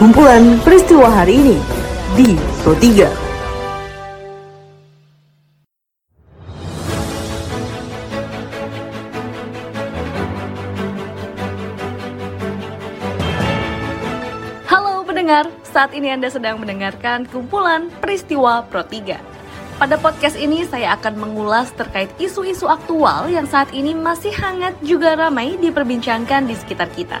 kumpulan peristiwa hari ini di Pro 3. pendengar, saat ini Anda sedang mendengarkan kumpulan peristiwa Pro 3. Pada podcast ini saya akan mengulas terkait isu-isu aktual yang saat ini masih hangat juga ramai diperbincangkan di sekitar kita.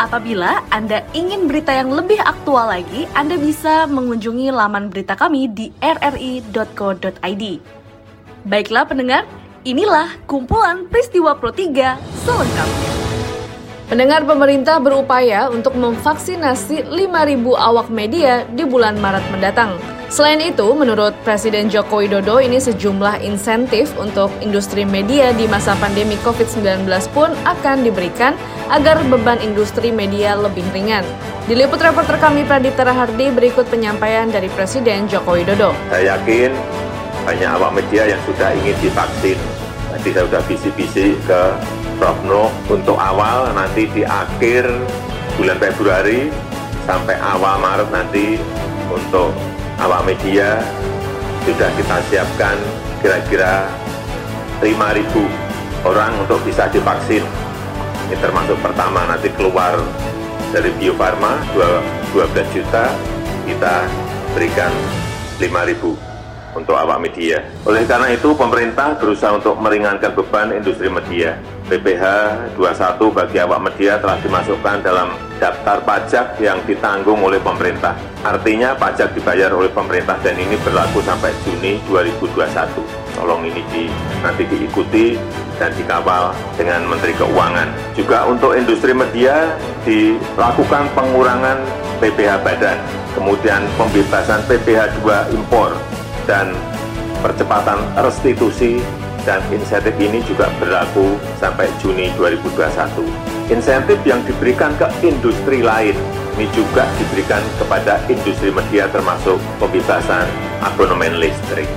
Apabila Anda ingin berita yang lebih aktual lagi, Anda bisa mengunjungi laman berita kami di rri.co.id. Baiklah pendengar, inilah kumpulan peristiwa Pro 3 selengkapnya. Pendengar pemerintah berupaya untuk memvaksinasi 5.000 awak media di bulan Maret mendatang. Selain itu, menurut Presiden Joko Widodo, ini sejumlah insentif untuk industri media di masa pandemi COVID-19 pun akan diberikan agar beban industri media lebih ringan. Diliput reporter kami Pradita Rahardi berikut penyampaian dari Presiden Joko Widodo. Saya yakin banyak awak media yang sudah ingin divaksin. Tadi saya sudah visi-visi ke Prof. Nuh untuk awal nanti di akhir bulan Februari sampai awal Maret nanti untuk awal media sudah kita siapkan kira-kira 5.000 orang untuk bisa divaksin. Ini termasuk pertama nanti keluar dari Bio Farma 12 juta kita berikan 5.000 untuk awak media. Oleh karena itu, pemerintah berusaha untuk meringankan beban industri media. PPh 21 bagi awak media telah dimasukkan dalam daftar pajak yang ditanggung oleh pemerintah. Artinya pajak dibayar oleh pemerintah dan ini berlaku sampai Juni 2021. Tolong ini di, nanti diikuti dan dikawal dengan Menteri Keuangan. Juga untuk industri media dilakukan pengurangan PPh badan, kemudian pembebasan PPh 2 impor dan percepatan restitusi dan insentif ini juga berlaku sampai Juni 2021. Insentif yang diberikan ke industri lain ini juga diberikan kepada industri media termasuk pembebasan abonemen listrik.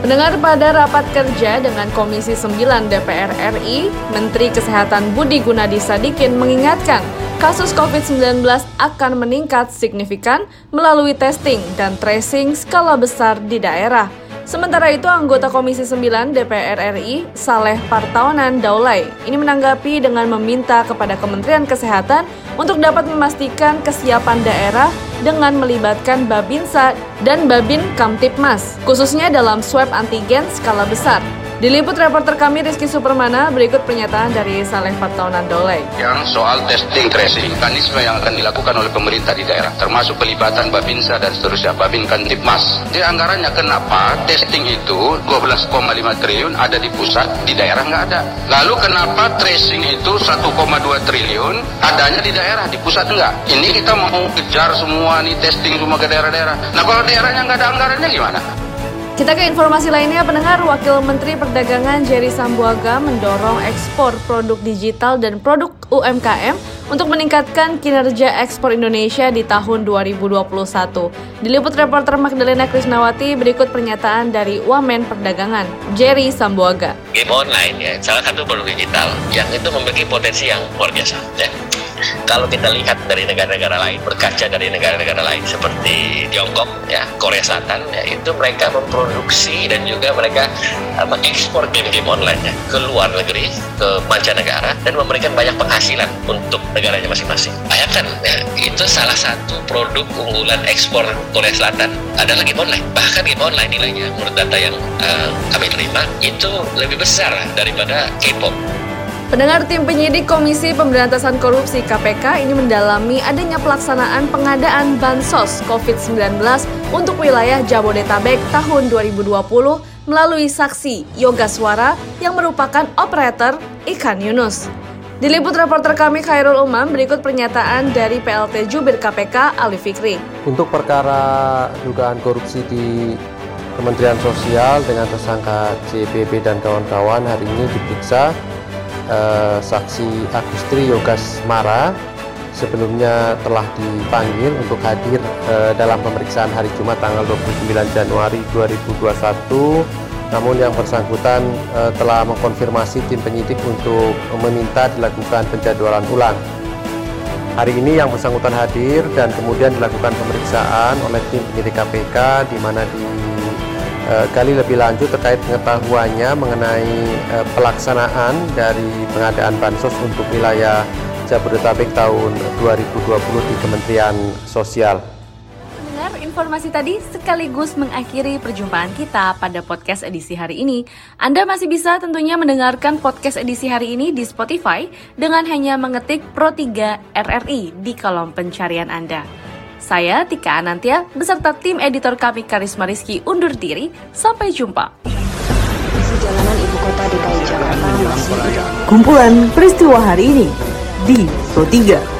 Mendengar pada rapat kerja dengan Komisi 9 DPR RI, Menteri Kesehatan Budi Gunadi Sadikin mengingatkan kasus COVID-19 akan meningkat signifikan melalui testing dan tracing skala besar di daerah. Sementara itu, anggota Komisi 9 DPR RI, Saleh Partaunan Daulay, ini menanggapi dengan meminta kepada Kementerian Kesehatan untuk dapat memastikan kesiapan daerah dengan melibatkan Babinsa dan Babin Kamtipmas, khususnya dalam swab antigen skala besar. Diliput reporter kami Rizky Supermana, berikut pernyataan dari Saleh Fataunan Dole. Yang soal testing tracing, mekanisme yang akan dilakukan oleh pemerintah di daerah, termasuk pelibatan Babinsa dan seterusnya, Babin Kantipmas. Di anggarannya kenapa testing itu 12,5 triliun ada di pusat, di daerah nggak ada. Lalu kenapa tracing itu 1,2 triliun adanya di daerah, di pusat enggak? Ini kita mau kejar semua nih testing semua ke daerah-daerah. Nah kalau daerahnya nggak ada anggarannya gimana? Kita ke informasi lainnya, pendengar Wakil Menteri Perdagangan Jerry Sambuaga mendorong ekspor produk digital dan produk UMKM untuk meningkatkan kinerja ekspor Indonesia di tahun 2021. Diliput reporter Magdalena Krisnawati, berikut pernyataan dari Wamen Perdagangan, Jerry Sambuaga. Game online ya, salah satu produk digital yang itu memiliki potensi yang luar biasa. Ya kalau kita lihat dari negara-negara lain berkaca dari negara-negara lain seperti Tiongkok ya Korea Selatan ya itu mereka memproduksi dan juga mereka uh, mengekspor game-game online ya, ke luar negeri ke mancanegara dan memberikan banyak penghasilan untuk negaranya masing-masing. Bayangkan ya itu salah satu produk unggulan ekspor Korea Selatan adalah game online. Bahkan game online nilainya menurut data yang uh, kami terima itu lebih besar daripada K-pop Pendengar tim penyidik Komisi Pemberantasan Korupsi KPK ini mendalami adanya pelaksanaan pengadaan bansos COVID-19 untuk wilayah Jabodetabek tahun 2020 melalui saksi Yoga Suara yang merupakan operator ikan Yunus. Diliput reporter kami Khairul Umam, berikut pernyataan dari PLT Jubir KPK Ali Fikri. Untuk perkara dugaan korupsi di Kementerian Sosial dengan tersangka CBB dan kawan-kawan hari ini diperiksa eh, saksi Agustri Yogas Mara sebelumnya telah dipanggil untuk hadir eh, dalam pemeriksaan hari Jumat tanggal 29 Januari 2021 namun yang bersangkutan eh, telah mengkonfirmasi tim penyidik untuk meminta dilakukan penjadwalan ulang. Hari ini yang bersangkutan hadir dan kemudian dilakukan pemeriksaan oleh tim penyidik KPK di mana digali eh, lebih lanjut terkait pengetahuannya mengenai eh, pelaksanaan dari pengadaan bansos untuk wilayah Jabodetabek tahun 2020 di Kementerian Sosial informasi tadi sekaligus mengakhiri perjumpaan kita pada podcast edisi hari ini. Anda masih bisa tentunya mendengarkan podcast edisi hari ini di Spotify dengan hanya mengetik Pro 3 RRI di kolom pencarian Anda. Saya Tika Anantia beserta tim editor kami Karisma Rizky undur diri. Sampai jumpa. Jalanan ibu kota DKI Jakarta masih Kumpulan peristiwa hari ini di Pro 3.